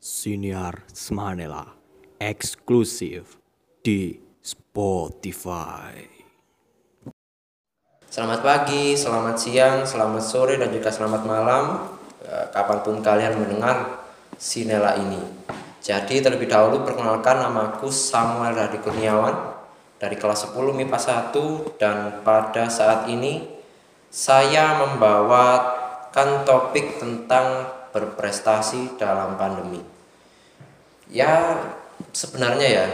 Siniar Smanela eksklusif di Spotify. Selamat pagi, selamat siang, selamat sore, dan juga selamat malam eh, Kapan pun kalian mendengar Sinela ini. Jadi terlebih dahulu perkenalkan namaku Samuel Radi Kurniawan. Dari kelas 10 MIPA 1 Dan pada saat ini Saya membawakan topik tentang berprestasi dalam pandemi Ya sebenarnya ya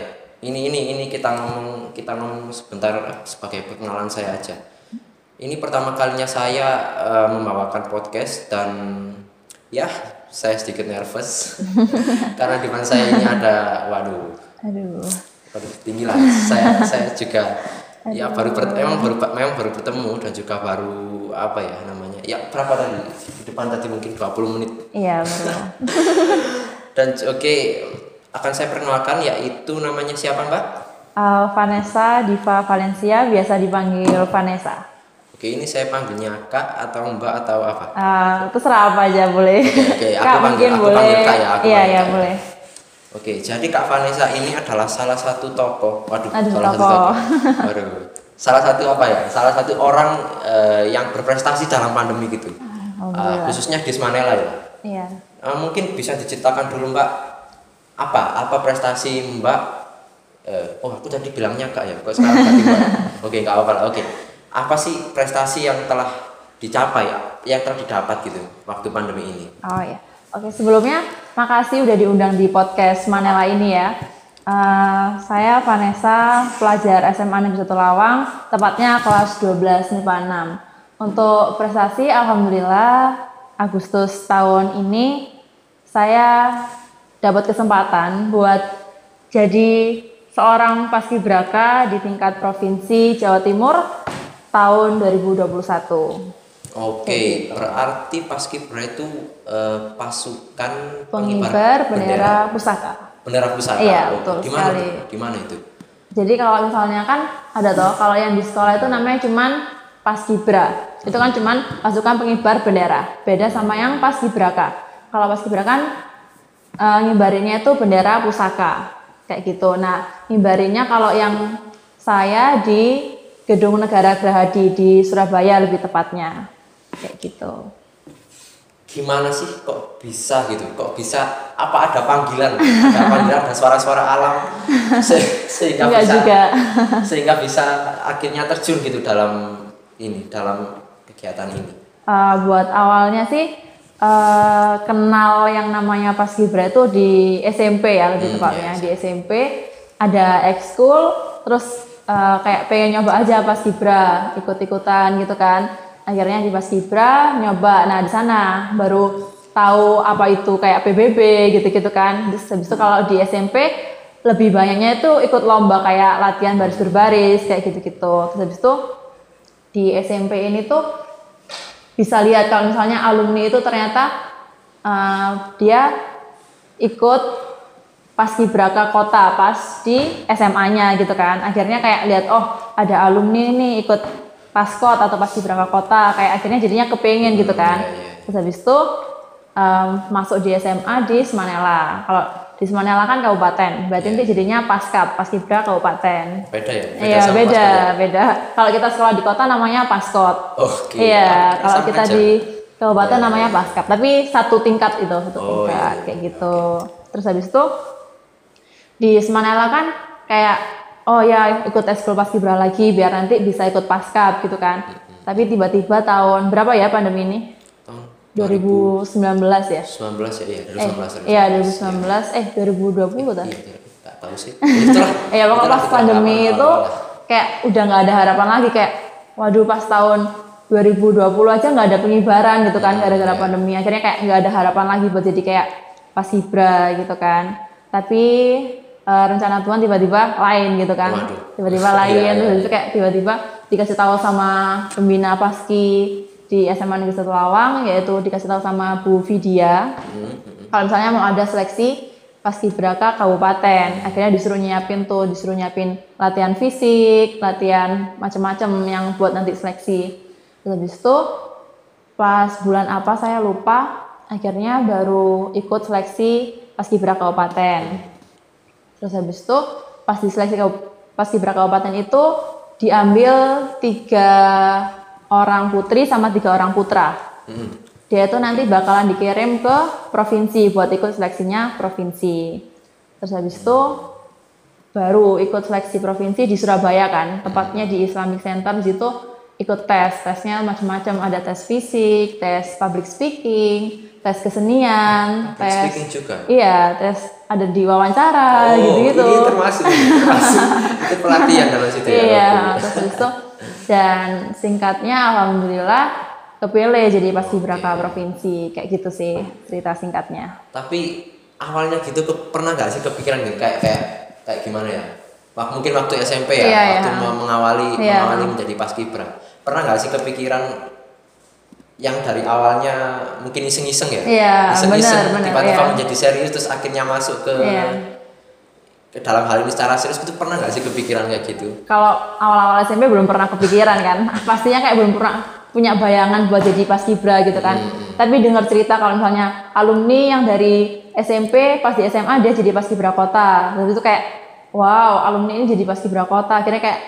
ini ini ini kita ngomong kita ngomong sebentar sebagai perkenalan saya aja. Ini pertama kalinya saya uh, membawakan podcast dan ya saya sedikit nervous karena di depan saya ini ada waduh. Aduh. waduh tinggi lah. Saya saya juga ya baru ber, memang baru memang baru bertemu dan juga baru apa ya namanya ya berapa tadi? Di depan tadi mungkin 20 menit. Iya, betul. dan oke akan saya perkenalkan yaitu namanya siapa mbak Uh, Vanessa Diva Valencia, biasa dipanggil Vanessa. oke ini saya panggilnya kak atau mbak atau apa Uh, terserah apa aja boleh. oke, aku Kak panggil- aku boleh. panggil Kak ya, aku Iya, iya Kak ya. boleh. Oke, jadi Kak Vanessa ini adalah salah satu tokoh. Waduh, Aduh, salah satu tokoh. Waduh. Salah satu apa ya? Salah satu orang eh, yang berprestasi dalam pandemi gitu. Eh, khususnya di Smanela ya. Iya. Eh, mungkin bisa diceritakan dulu Mbak apa apa prestasi Mbak? Eh, oh aku tadi bilangnya Kak ya, kok sekarang ganti Mbak? Oke, nggak apa-apa. Oke, apa sih prestasi yang telah dicapai, yang telah didapat gitu waktu pandemi ini? Oh ya. Oke, sebelumnya makasih udah diundang di podcast Manela ini ya. Eh, saya Vanessa, pelajar SMA Negeri 1 Lawang, tepatnya kelas 12 MIPA 6. Untuk prestasi, Alhamdulillah Agustus tahun ini saya dapat kesempatan buat jadi seorang paskibraka di tingkat provinsi Jawa Timur tahun 2021. Oke, berarti Paskibra itu eh, pasukan Pengibar bendera pusaka. bendera pusaka. Iya, Oh, betul di mana sekali. tuh? Di mana itu? Jadi kalau misalnya kan ada toh kalau yang di sekolah itu namanya cuman paskibra. Itu kan cuman pasukan pengibar bendera. Beda sama yang paskibraka. Kalau paskibraka kan eh, ngibarinnya itu bendera pusaka kayak gitu. Nah, ngibarinya kalau yang saya di Gedung Negara Gerahadi di Surabaya lebih tepatnya. Kayak gitu. Gimana sih kok bisa gitu? Kok bisa apa ada panggilan? Ada panggilan ada suara-suara alam se- sehingga Enggak bisa juga. sehingga bisa akhirnya terjun gitu dalam ini, dalam kegiatan ini. Eh, buat awalnya sih eh, kenal yang namanya Paskibra itu di SMP ya lebih Hmm, tepatnya iya, di SMP ada ekskul terus eh, kayak pengen nyoba aja Paskibra ikut-ikutan gitu kan. Akhirnya di Paskibra nyoba. Nah di sana baru tahu apa itu kayak PBB gitu-gitu kan. Terus habis itu kalau di SMP lebih banyaknya itu ikut lomba kayak latihan baris berbaris kayak gitu-gitu. Terus habis itu di SMP ini tuh bisa lihat kalau misalnya alumni itu ternyata eh, dia ikut paskibraka kota pas di SMA-nya gitu kan. Akhirnya kayak lihat oh ada alumni nih ikut paskot atau paskibraka kota. Kayak akhirnya jadinya kepengen gitu kan. iya, iya. terus habis itu em, masuk di SMA di Semanela. Kalau di Semanela kan kabupaten berarti nanti jadinya paskap paskibra kabupaten Beda ya? Iya sama beda, Paskibra? beda. Kalau kita sekolah di kota namanya paskot. Oke. Iya, Ah, kalau kita aja. di kabupaten Iya, namanya iya. paskap. Tapi satu tingkat itu, satu Oh, tingkat iya, kayak gitu. Terus habis itu di Semanela kan kayak oh ya ikut ekskul paskibra lagi biar nanti bisa ikut paskap gitu kan. Tapi tiba-tiba tahun berapa ya pandemi ini? Tahun 2019 ya? 19 ya, iya, Eh, 2019. iya 2019, eh 2020 tuh. Iya, iya, nggak tahu sih. Ya pokoknya itulah pas pandemi itu kayak udah nggak ada harapan lagi kayak waduh pas tahun 2020 aja nggak ada pengibaran gitu kan gara-gara Iya. pandemi akhirnya kayak nggak ada harapan lagi buat jadi kayak pasibra gitu kan tapi eh, rencana Tuhan tiba-tiba lain gitu kan tiba-tiba Iya, lain iya, terus iya. itu kayak tiba-tiba dikasih tahu sama pembina paski di SMA Negeri Satu Lawang yaitu dikasih tahu sama Bu Vidya. Kalau misalnya mau ada seleksi paskibraka kabupaten. Akhirnya disuruh nyiapin tuh disuruh nyiapin latihan fisik latihan macam-macam yang buat nanti seleksi. Terus habis itu pas bulan apa saya lupa akhirnya baru ikut seleksi paskibra kabupaten. Terus habis itu pas di seleksi kau- paskibra kabupaten itu diambil tiga orang putri sama tiga orang putra. Hmm. Dia itu nanti bakalan dikirim ke provinsi buat ikut seleksinya provinsi. Terus habis itu baru ikut seleksi provinsi di Surabaya kan, tepatnya di Islamic Center di situ ikut tes, tesnya macam-macam ada tes fisik, tes public speaking, tes kesenian, Public tes speaking juga? Iya, tes ada di wawancara gitu-gitu. Oh, ini termasuk, termasuk itu pelatihan dalam situ ya. Iya, terus itu dan singkatnya alhamdulillah kepilih jadi paskibraka provinsi kayak gitu sih cerita singkatnya. Tapi awalnya gitu ke, pernah nggak sih kepikiran gitu kayak kayak kayak gimana ya? Wah, mungkin waktu SMP ya, Iya, waktu iya. mengawali Iya. mengawali menjadi paskibra. Pernah nggak sih kepikiran yang dari awalnya mungkin iseng-iseng ya? Iya, iseng-iseng tiba-tiba iya. menjadi serius terus akhirnya masuk ke Iya. ke dalam hal ini secara serius itu pernah nggak sih kepikiran kayak gitu? Kalau awal-awal SMP belum pernah kepikiran kan, pastinya kayak belum pernah punya bayangan buat jadi paskibra gitu kan. Tapi dengar cerita kalau misalnya alumni yang dari SMP pas di SMA dia jadi paskibra kota, terus itu kayak wow alumni ini jadi paskibra kota, akhirnya kayak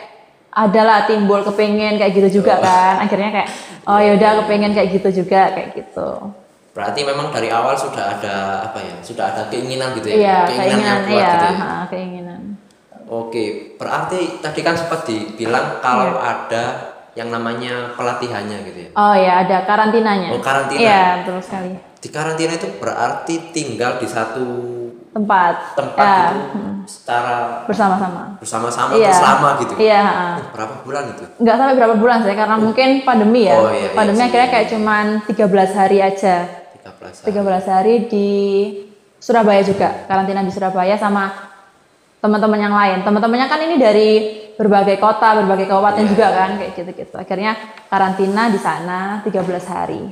adalah timbul kepengen kayak gitu juga kan, akhirnya kayak oh yaudah kepengen kayak gitu juga kayak gitu. Berarti memang dari awal sudah ada apa ya? Sudah ada keinginan gitu ya? Iya keinginan keinginan yang kuat iya gitu ya? ha, keinginan. Oke, berarti tadi kan sempat dibilang kalau Iya. ada yang namanya pelatihannya gitu ya. Oh ya ada karantinanya. Oh, karantina. Iya betul sekali. Di karantina itu berarti tinggal di satu Tempat. tempat Ya, gitu secara bersama-sama. bersama-sama Iya. terus lama gitu. Iya. ha. Oh, berapa bulan itu? nggak sampai berapa bulan sih karena mungkin pandemi ya Oh, iya, iya pandemi sih. akhirnya kayak cuman 13 hari aja 13 hari. 13 hari di Surabaya juga karantina di Surabaya sama teman-teman yang lain teman-temannya kan ini dari berbagai kota berbagai kabupaten Iya, juga iya. kan kayak gitu-gitu akhirnya karantina di sana 13 hari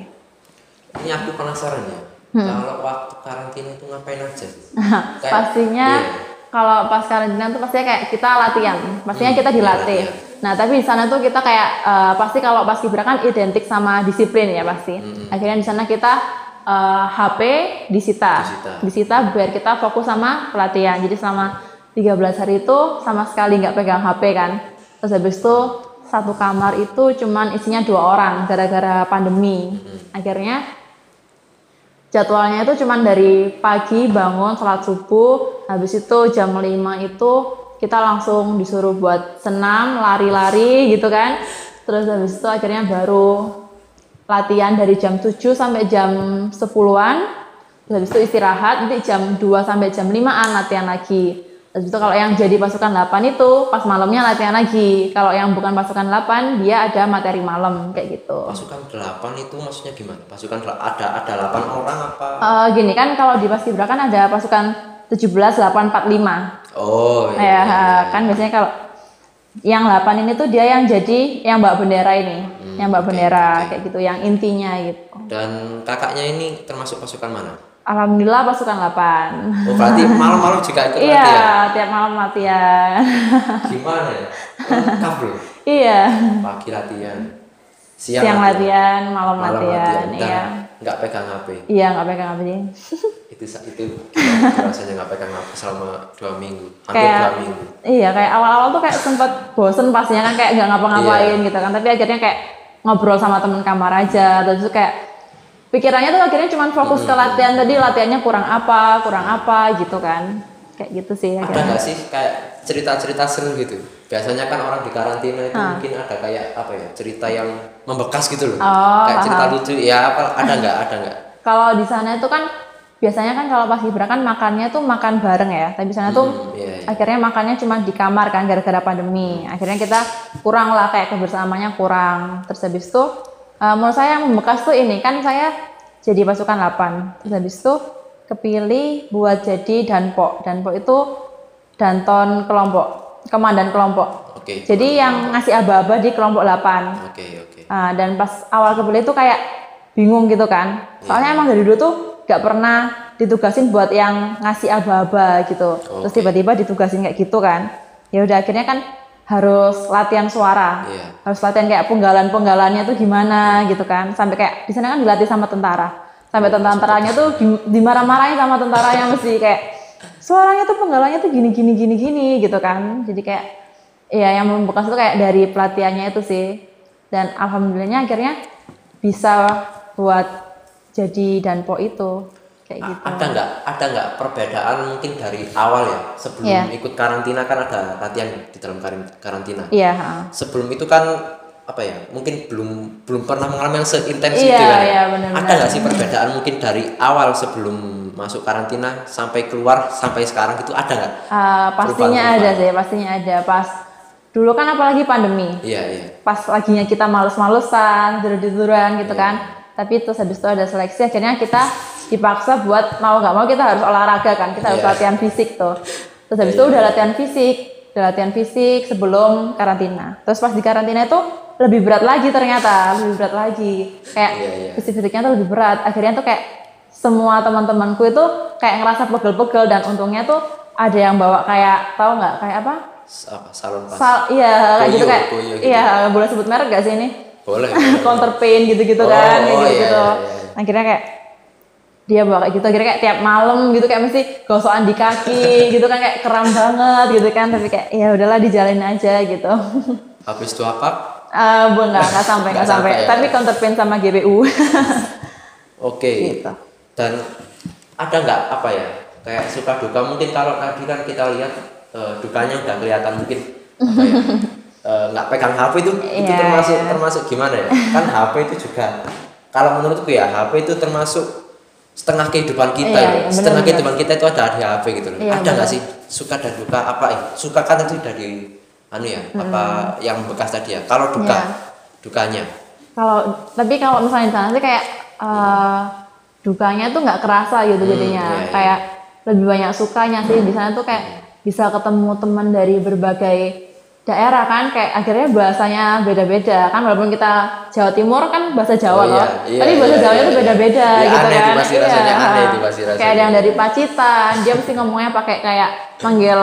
Ini aku penasaran ya. Hmm. Kalau waktu karantina itu ngapain aja? Kayak- pastinya iya. kalau pas karantina tuh pastinya kayak kita latihan pastinya Hmm, kita dilatih latihan. nah tapi di sana tuh kita kayak eh, pasti kalau pas kibra kan identik sama disiplin ya pasti Hmm, akhirnya di sana kita eh, HP disita. Disita. disita biar kita fokus sama pelatihan jadi selama 13 hari itu sama sekali nggak pegang HP kan terus habis itu satu kamar itu cuman isinya dua orang gara-gara pandemi Hmm. akhirnya jadwalnya itu cuman dari pagi bangun sholat subuh habis itu jam 5 itu kita langsung disuruh buat senam lari-lari gitu kan terus habis itu akhirnya baru latihan dari jam 7 sampai jam 10-an terus habis itu istirahat nanti jam 2 sampai jam 5-an latihan lagi terus itu kalau yang jadi pasukan 8 itu pas malamnya latihan lagi kalau yang bukan pasukan 8 dia ada materi malam kayak gitu Pasukan 8 itu maksudnya gimana? Pasukan ada ada 8 orang apa? Eh, gini kan kalau di Paskibra kan ada pasukan 17845. Oh, Nah, ya, iya. iya, iya. kan biasanya kalau yang 8 ini tuh dia yang jadi yang bawa bendera ini, yang oke, bendera kayak gitu, yang intinya gitu. Dan kakaknya ini termasuk pasukan mana? Alhamdulillah pasukan 8. Oh, berarti malam-malam juga ikut Iya, latihan? tiap malam latihan. Gimana ya? Lengkap loh. iya. Pagi latihan. Siang, latihan, malam, malam latihan, Dan iya. nggak pegang HP. Iya, nggak pegang sih. Itu sa- itu rasanya nggak pegang HP selama dua minggu, hampir Kayak- dua minggu. Iya, kayak awal-awal tuh kayak sempet bosen pastinya kan kayak nggak ngapa-ngapain Iya. gitu kan. Tapi akhirnya kayak ngobrol sama temen kamar aja. Terus tuh kayak pikirannya tuh akhirnya cuma fokus ke latihan tadi latihannya kurang apa, kurang apa gitu kan. Kayak gitu sih Ada akhirnya. nggak sih kayak cerita-cerita seru gitu? Biasanya kan orang di karantina itu Ah. mungkin ada kayak apa ya cerita yang membekas gitu loh. Oh, kayak cerita paham. lucu ya apa ada nggak ada nggak? Kalau di sana itu kan biasanya kan kalau pas Gibra kan makannya tuh makan bareng ya. Tapi sana tuh Hmm, iya, iya. akhirnya makannya cuma di kamar kan gara-gara pandemi. Akhirnya kita kurang lah kayak kebersamaannya kurang. Terus habis itu eh, menurut saya yang membekas tuh ini kan saya jadi pasukan 8. Terus habis itu kepilih buat jadi danpok. Danpok itu danton kelompok, komandan kelompok. Oke. Jadi yang ngasih aba-aba di kelompok 8. Oke oke. Ah, dan pas awal kepilih itu kayak bingung gitu kan. Soalnya emang dari dulu tuh gak pernah ditugasin buat yang ngasih aba-aba gitu. Terus Oke. tiba-tiba ditugasin kayak gitu kan. Ya udah akhirnya kan harus latihan suara. Iya. Harus latihan kayak penggalan-penggalannya tuh gimana gitu kan. Sampai kayak di sana kan dilatih sama tentara. sampai tentaranya tuh di- dimarah-marahin sama tentaranya mesti kayak suaranya tuh penggalanya tuh gini gini gini gini gitu kan jadi kayak ya yang membekas tuh kayak dari pelatihannya itu sih dan alhamdulillahnya akhirnya bisa buat jadi danpo itu kayak gitu Ada nggak ada nggak perbedaan mungkin dari awal ya sebelum Iya. ikut karantina kan ada latihan di dalam karantina. iya ha. Sebelum itu kan apa ya mungkin belum belum pernah mengalami yang seintens Iya, itu kan. iya, benar-benar. Ada nggak sih perbedaan mungkin dari awal sebelum masuk karantina sampai keluar sampai sekarang gitu ada nggak? Uh, pastinya ada sih pastinya ada pas dulu kan apalagi pandemi Iya iya. pas laginya kita males-malesan, tidur-tiduran gitu kan. Tapi terus habis itu ada seleksi, akhirnya kita dipaksa buat mau nggak mau kita harus olahraga kan, kita harus Iya. latihan fisik tuh. Terus habis itu Iya. udah latihan fisik, udah latihan fisik sebelum karantina. Terus pas di karantina itu lebih berat lagi ternyata, lebih berat lagi. Kayak Iya, iya. fisik-fisiknya tuh lebih berat. Akhirnya tuh kayak semua teman-temanku itu kayak ngerasa pegel-pegel dan untungnya tuh ada yang bawa kayak tahu nggak kayak apa? S- apa salon pas. Sal, iya kayak gitu kayak koyo gitu. iya boleh sebut merek gak sih ini? Boleh. counter pain gitu-gitu Oh, kan oh, gitu, gitu. iya, iya. akhirnya kayak dia bawa kayak gitu akhirnya kayak tiap malam gitu kayak mesti gosokan di kaki gitu kan kayak kram banget gitu kan tapi kayak ya udahlah dijalanin aja gitu Habis itu apa? Eh bu nggak nggak sampai nggak sampai sampai ya. tapi counter pain sama GBU Oke. Gitu. Dan ada nggak apa ya? Kayak suka duka mungkin kalau tadi kan kita lihat eh, dukanya udah kelihatan mungkin apa ya? Eh, nggak pegang HP itu itu Iya, termasuk iya. termasuk gimana ya? Kan HP itu juga kalau menurutku ya HP itu termasuk setengah kehidupan kita Iya, ya. iya, setengah benar-benar. kehidupan kita itu ada di HP gitu loh. Iya, ada nggak sih suka dan duka apa ya? Suka kan itu dari anu ya apa yang bekas tadi ya. Kalau duka Iya. dukanya kalau tapi kalau misalnya di sana sih kayak eh, dukanya tuh nggak kerasa gitu Hmm, jadinya iya, iya. kayak lebih banyak sukanya sih di sana tuh kayak bisa ketemu teman dari berbagai daerah kan kayak akhirnya bahasanya beda-beda. Kan walaupun kita Jawa Timur kan bahasa Jawa Oh, iya, loh iya, tapi bahasa iya, Jawanya iya, tuh iya. beda-beda Iya, gitu aneh kan. itu pasti rasanya, aneh itu pasti kayak ada yang dari Pacitan dia mesti ngomongnya pakai kayak manggil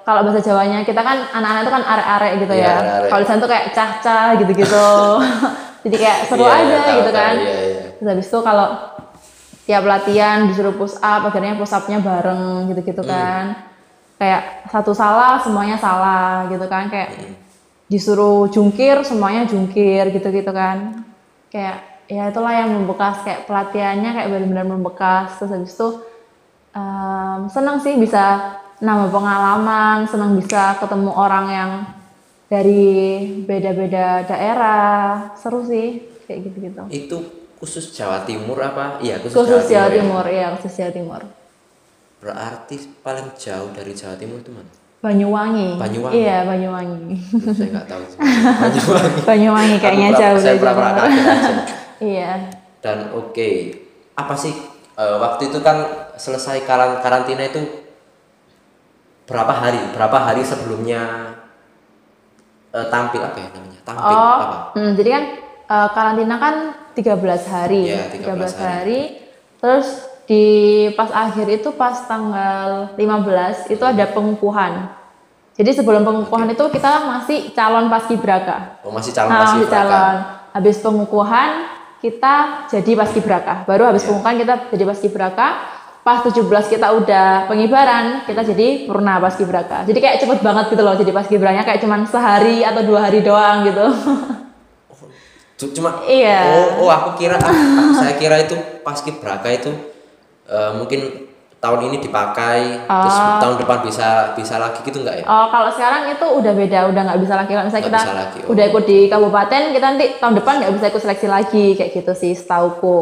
kalau bahasa Jawanya kita kan anak-anak itu kan arek-arek gitu Iya, ya. kalau di sana tuh kayak cah-cah gitu-gitu. Jadi kayak seru Iya, aja tahu, gitu tahu, kan. iya, iya. terus habis itu kalau tiap latihan disuruh push up akhirnya push upnya bareng gitu-gitu Hmm. kan kayak satu salah semuanya salah gitu kan kayak Hmm. disuruh jungkir semuanya jungkir gitu-gitu kan kayak ya itulah yang membekas kayak pelatihannya kayak benar-benar membekas terus habis itu em, seneng sih bisa nambah pengalaman seneng bisa ketemu orang yang dari beda-beda daerah seru sih kayak gitu-gitu itu khusus Jawa Timur apa? Iya khusus, khusus Jawa ya. Timur ya khusus Jawa Timur Berarti paling jauh dari Jawa Timur itu mana? Banyuwangi Banyuwangi. iya Banyuwangi Saya nggak tahu. Banyuwangi. Banyuwangi kayaknya Aku jauh dari Jawa iya Dan oke, apa sih eh, waktu itu kan selesai karan- karantina itu berapa hari? Berapa hari sebelumnya eh, tampil apa ya namanya? Tampil Oh, apa? hmm, jadi kan eh, karantina kan 13 hari. Iya, 13 hari. Terus di pas akhir itu pas tanggal 15 itu ada pengukuhan. Jadi sebelum pengukuhan itu kita masih calon paskibraka. Oh masih calon Nah, paski masih calon. Habis pengukuhan kita jadi paskibraka. Baru habis Iya. pengukuhan kita jadi paskibraka. Pas 17 kita udah pengibaran, kita jadi purna paskibraka. Jadi kayak cepet banget gitu loh jadi paskibranya kayak cuman sehari atau dua hari doang gitu. Cu- Cuma Iya. Oh, oh aku kira aku- saya kira itu paskibraka itu eh, mungkin tahun ini dipakai terus tahun depan bisa bisa lagi gitu enggak ya? Oh, kalau sekarang itu udah beda, udah nggak bisa lagi. Kalau misalnya Nggak kita bisa lagi, oh. udah ikut di kabupaten, kita nanti tahun depan nggak bisa ikut seleksi lagi, kayak gitu sih, setauku.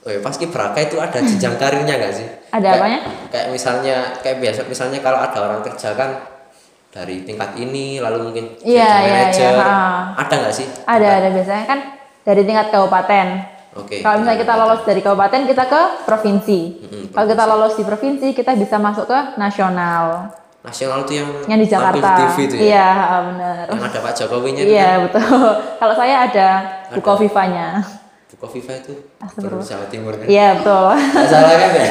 Oh ya, paskibraka itu ada jenjang karirnya nggak sih? Ada Kayak- apanya? Kayak misalnya kayak biasa misalnya kalau ada orang kerja kan dari tingkat ini lalu mungkin Iya, jadi iya, manajer. iya, ha. Ada nggak sih? Ada, ada biasanya kan dari tingkat kabupaten. Oke. Kalau misalnya kita lolos dari kabupaten, kita ke provinsi. Mm-mm, Kalau kita lolos di provinsi, kita bisa masuk ke nasional. Nasional itu yang Yang di Jakarta. di TV itu ya. Iya, benar. Yang ada Pak Jokowinya Iya, betul. Kalau saya ada buko vivanya. Buko Viva itu Astagfirullah. Jawa Timur kan? Iya, betul. Nggak salah kan ya?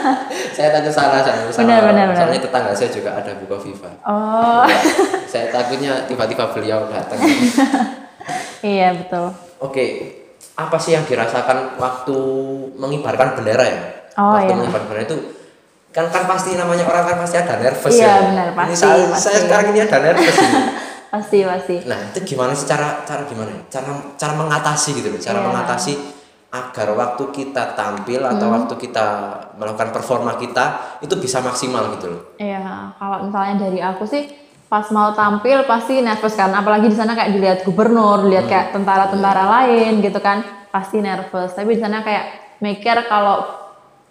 saya tanya salah saya salah. Benar, benar, benar. Soalnya tetangga saya juga ada Buko Viva. Oh, saya takutnya tiba-tiba beliau datang. iya, betul. Oke, apa sih yang dirasakan waktu mengibarkan bendera ya Oh, waktu iya. mengibarkan bendera itu kan kan pasti namanya orang kan pasti ada nervous Iya, ya benar, ini pasti, saya, pasti. saya sekarang ini ada nervous ini. pasti pasti nah itu gimana sih cara cara gimana ya? cara cara mengatasi gitu loh cara Iya. mengatasi agar waktu kita tampil atau Hmm. waktu kita melakukan performa kita itu bisa maksimal gitu loh Iya, kalau misalnya dari aku sih pas mau tampil pasti nervous kan, apalagi di sana kayak dilihat gubernur, dilihat kayak tentara-tentara lain gitu kan, pasti nervous. Tapi di sana kayak mikir kalau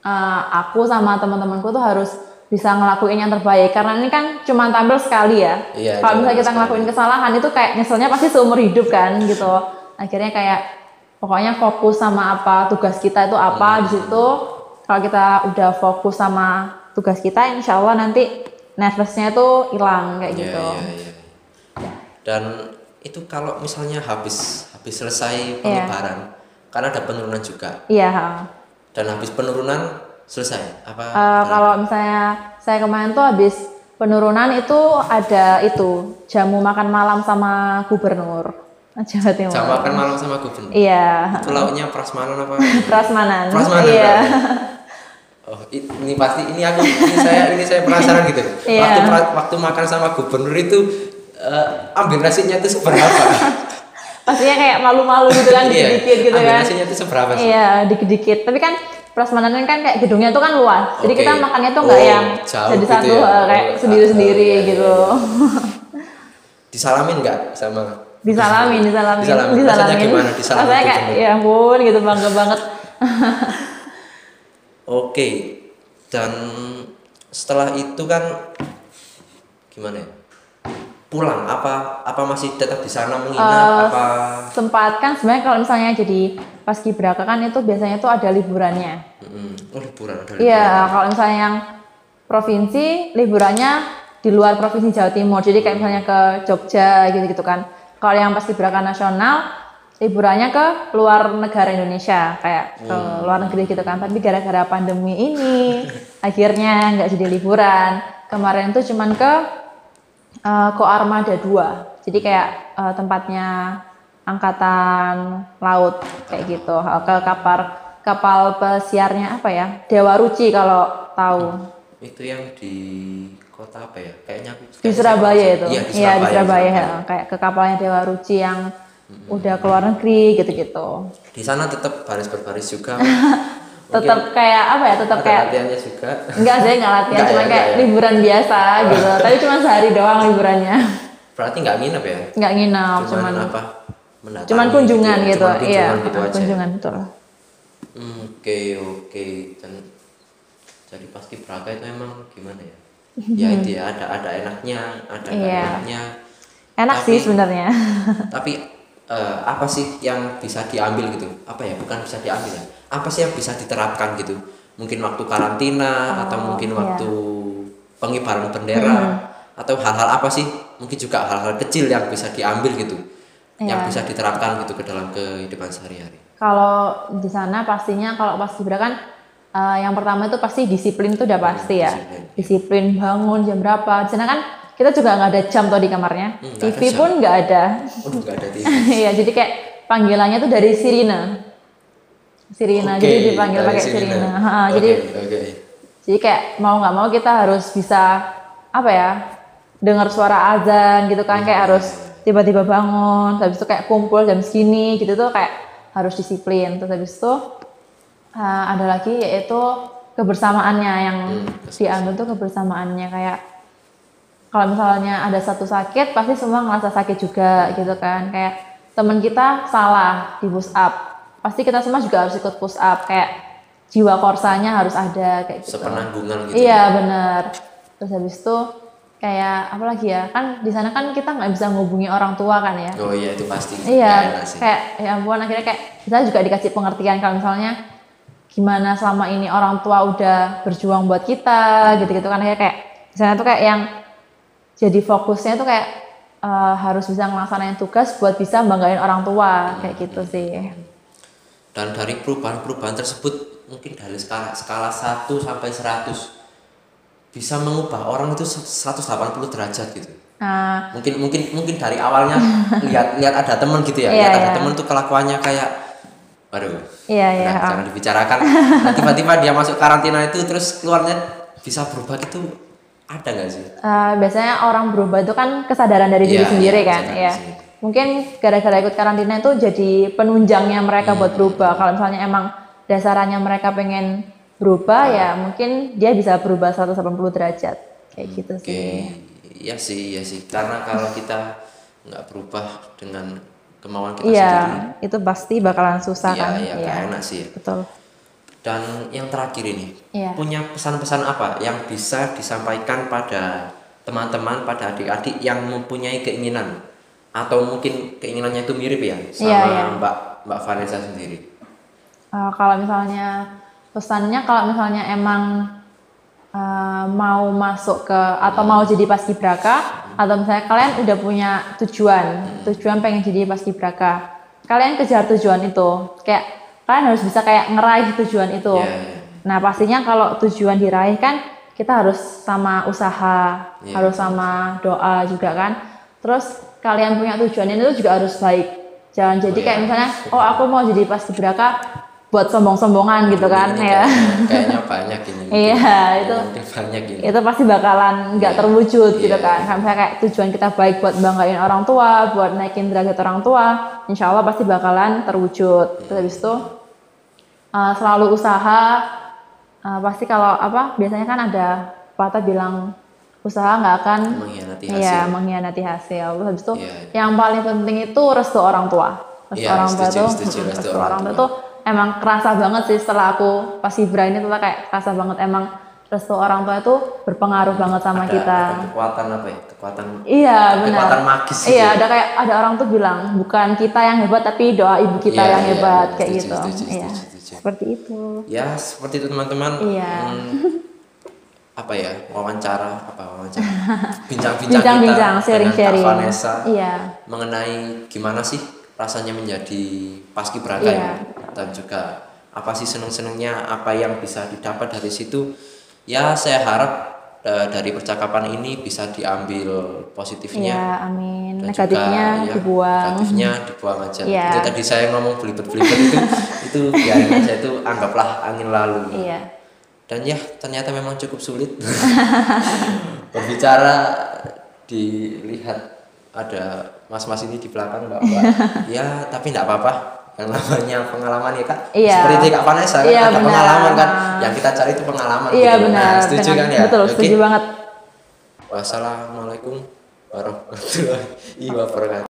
eh, aku sama teman-temanku tuh harus bisa ngelakuin yang terbaik karena ini kan cuma tampil sekali ya. Iya, kalau misalnya kita sekali. ngelakuin kesalahan itu kayak nyeselnya pasti seumur hidup kan gitu. Akhirnya kayak pokoknya fokus sama apa tugas kita itu apa di situ. Kalau kita udah fokus sama tugas kita, insya Allah nanti nervousnya itu hilang kayak Iya, gitu. iya, iya. dan itu kalau misalnya habis habis Iya. selesai pengibaran kan ada penurunan juga Iya. dan habis penurunan selesai apa Eh, kalau misalnya saya kemarin tuh habis penurunan itu ada itu jamu makan malam sama gubernur Jawa Timur. jam makan malam sama gubernur Iya. itu lauknya prasmanan apa Prasmanan. prasmanan Iya. oh ini pasti ini aku ini saya ini saya penasaran gitu Iya. waktu pra- waktu makan sama gubernur itu eh, ambil nasinya itu seberapa Pastinya kayak malu-malu gitu kan Iya, dikit-dikit gitu ambil kan. nasinya itu seberapa sih Iya, dikit-dikit. Tapi kan prasmanan kan kayak gedungnya tuh kan luas. Jadi Oke. kita makannya tuh nggak Oh, yang jadi gitu satu ya. eh, kayak Oh, sendiri-sendiri iya, gitu. disalamin nggak sama Disalamin, disalamin, Disalamin. Rasanya gimana? Disalamin Rasanya kayak ya ampun gitu bangga banget. Oke, dan setelah itu kan gimana ya? Pulang apa apa masih tetap di sana menginap Eh, apa? Sempat kan sebenarnya kalau misalnya jadi pas kibraka kan itu biasanya tuh ada liburannya. Mm-mm. Oh liburan ada liburan. Iya, kalau misalnya yang provinsi liburannya di luar provinsi Jawa Timur. Jadi kayak misalnya ke Jogja gitu-gitu kan. Kalau yang pas kibraka nasional liburannya ke luar negara Indonesia kayak ke luar negeri gitu kan. Tapi gara-gara pandemi ini akhirnya nggak jadi liburan. Kemarin tuh cuman ke eh, Ko Armada 2. Jadi kayak eh, tempatnya angkatan laut kayak gitu. Eh, Ke kapal kapal pesiarnya apa ya? Dewa Ruci kalau tahu. Itu yang di kota apa ya? Kayaknya aku Di Surabaya siapa itu. Iya di Iya, Surabaya. di Surabaya. Surabaya. ya. Kayak ke kapalnya Dewa Ruci yang udah ke luar negeri gitu-gitu. Di sana tetap baris berbaris juga. Tetap kayak apa ya? Tetap kayak latihannya juga. enggak sih enggak latihan, Enggak ya, cuma kayak ya. liburan biasa gitu. Tapi cuma sehari doang liburannya. Berarti nggak nginep ya? Enggak nginap, Cuman, cuman apa? Mendatangi cuman kunjungan ya? gitu. Cuman Iya, kunjungan gitu aja. kunjungan betul. Hmm, Oke oke dan jadi pasti beraka itu emang gimana ya? Ya itu ya ada ada enaknya, ada nggak Iya. enaknya. Enak Tapi- sih sebenarnya. Tapi eh, apa sih yang bisa diambil gitu? Apa ya? Bukan bisa diambil ya? Apa sih yang bisa diterapkan gitu? Mungkin waktu karantina atau mungkin iya. Hmm. waktu pengibaran bendera atau hal-hal apa sih? Mungkin juga hal-hal kecil yang bisa diambil gitu, yang Iya. bisa diterapkan gitu ke dalam kehidupan sehari-hari. Kalau di sana pastinya kalau pas Gibra kan eh, yang pertama itu pasti disiplin itu udah pasti ya. disiplin. Disiplin bangun jam berapa. Di sana kan kita juga nggak ada jam tuh di kamarnya. Hmm, ada TV jam. pun nggak ada. Nggak ada TV. Iya, jadi kayak panggilannya tuh dari sirine. Sirine, Oke, jadi dipanggil pakai sirine. sirine. Ha, Oke, Jadi oke. jadi kayak mau nggak mau kita harus bisa apa ya dengar suara azan gitu kan kayak harus tiba-tiba bangun habis itu kayak kumpul jam segini gitu tuh kayak harus disiplin terus habis itu uh, ada lagi yaitu kebersamaannya yang Hmm, diambil tuh kebersamaannya kayak kalau misalnya ada satu sakit pasti semua ngerasa sakit juga gitu kan kayak teman kita salah di push up pasti kita semua juga harus ikut push up kayak jiwa korsanya harus ada kayak gitu Sepenanggungan gitu. Iya benar. Terus habis itu kayak apa lagi ya? Kan di sana kan kita nggak bisa ngubungi orang tua kan ya? Oh iya itu pasti. Iya. Kayak ya ampun akhirnya kayak kita juga dikasih pengertian kalau misalnya gimana selama ini orang tua udah berjuang buat kita gitu-gitu kan akhirnya kayak di sana tuh kayak yang jadi fokusnya tuh kayak eh, harus bisa ngelaksanain tugas buat bisa banggain orang tua kayak gitu sih. Dan dari perubahan-perubahan tersebut mungkin dari skala skala 1 sampai 100 bisa mengubah orang itu 180 derajat gitu. Nah, Mungkin mungkin mungkin dari awalnya lihat lihat ada teman gitu ya, Iya, lihat ada iya. teman tuh kelakuannya kayak Waduh. Iya, iya. Udah, Jangan dibicarakan. Nah, tiba-tiba dia masuk karantina itu terus keluarnya bisa berubah itu ada nggak sih? Eh, biasanya orang berubah itu kan kesadaran dari diri Iya, sendiri iya, kan, ya. Mungkin gara-gara ikut karantina itu jadi penunjangnya mereka Hmm. buat berubah. Kalau misalnya emang dasarannya mereka pengen berubah, ya mungkin dia bisa berubah 180 derajat. Kayak gitu Oke, sih. iya sih, iya sih. Karena kalau kita nggak berubah dengan kemauan kita Iya, sendiri, itu pasti bakalan susah iya, kan. iya, nggak enak sih. Betul. Dan yang terakhir ini, Iya. punya pesan-pesan apa yang bisa disampaikan pada teman-teman, pada adik-adik yang mempunyai keinginan atau mungkin keinginannya itu mirip ya sama Iya, iya. Mbak Mbak Vanessa sendiri. Eh, kalau misalnya pesannya kalau misalnya emang eh, mau masuk ke atau mau jadi paskibraka atau misalnya kalian udah punya tujuan tujuan pengen jadi paskibraka kalian kejar tujuan itu kayak kalian harus bisa kayak ngeraih tujuan itu Iya, iya. nah pastinya kalau tujuan diraih kan kita harus sama usaha Iya. harus sama doa juga kan terus kalian punya tujuan itu juga harus baik jangan jadi Oh, kayak iya. misalnya oh aku mau jadi paskibraka buat sombong-sombongan gitu kan Ini ya kayaknya, kayaknya banyak ini. Iya, itu. Banyak ini. itu pasti bakalan nggak Iya. terwujud gitu Iya. kan misalnya kayak tujuan kita baik buat banggain orang tua buat naikin derajat orang tua insya Allah pasti bakalan terwujud terus habis itu uh, selalu usaha uh, pasti kalau apa biasanya kan ada patah bilang usaha nggak akan Mengkhianati Iya, hasil. mengkhianati hasil. Terus habis itu Iya, yang paling penting itu restu orang tua. Restu Iya, orang tua tuh, mm, restu restu orang orang tua tuh emang kerasa banget sih setelah aku pas Ibra ini tuh kayak kerasa banget emang restu orang tua itu berpengaruh banget sama Ada- kita. ada kekuatan apa ya? Kekuatan Iya benar. kekuatan magis gitu Iya ya. ada kayak ada orang tuh bilang bukan kita yang hebat tapi doa ibu kita Iya, yang iya, hebat iya, kayak setuju, gitu. setuju, Iya setuju, setuju. Seperti itu. Ya seperti itu teman-teman. Iya. Hmm, apa ya wawancara apa wawancara bincang-bincang kita sharing-sharing. dengan Kak Vanessa Iya. mengenai gimana sih rasanya menjadi paskibraka Iya. ini dan juga apa sih seneng-senengnya apa yang bisa didapat dari situ ya saya harap eh, dari percakapan ini bisa diambil positifnya Iya, amin. Negatifnya juga, ya, dibuang. negatifnya dibuang aja Iya. itu tadi saya ngomong belibet-belibet itu itu biarin aja itu anggaplah angin lalu Iya. dan ya ternyata memang cukup sulit berbicara dilihat ada mas-mas ini di belakang mbak-mbak ya tapi tidak apa-apa yang namanya pengalaman ya kak Iya. seperti kak Vanessa kan Iya, ada benar. pengalaman kan yang kita cari itu pengalaman Iya gitu. benar. Nah, setuju Dengan- kan ya Betul, Oke. setuju banget. wassalamualaikum warahmatullahi wabarakatuh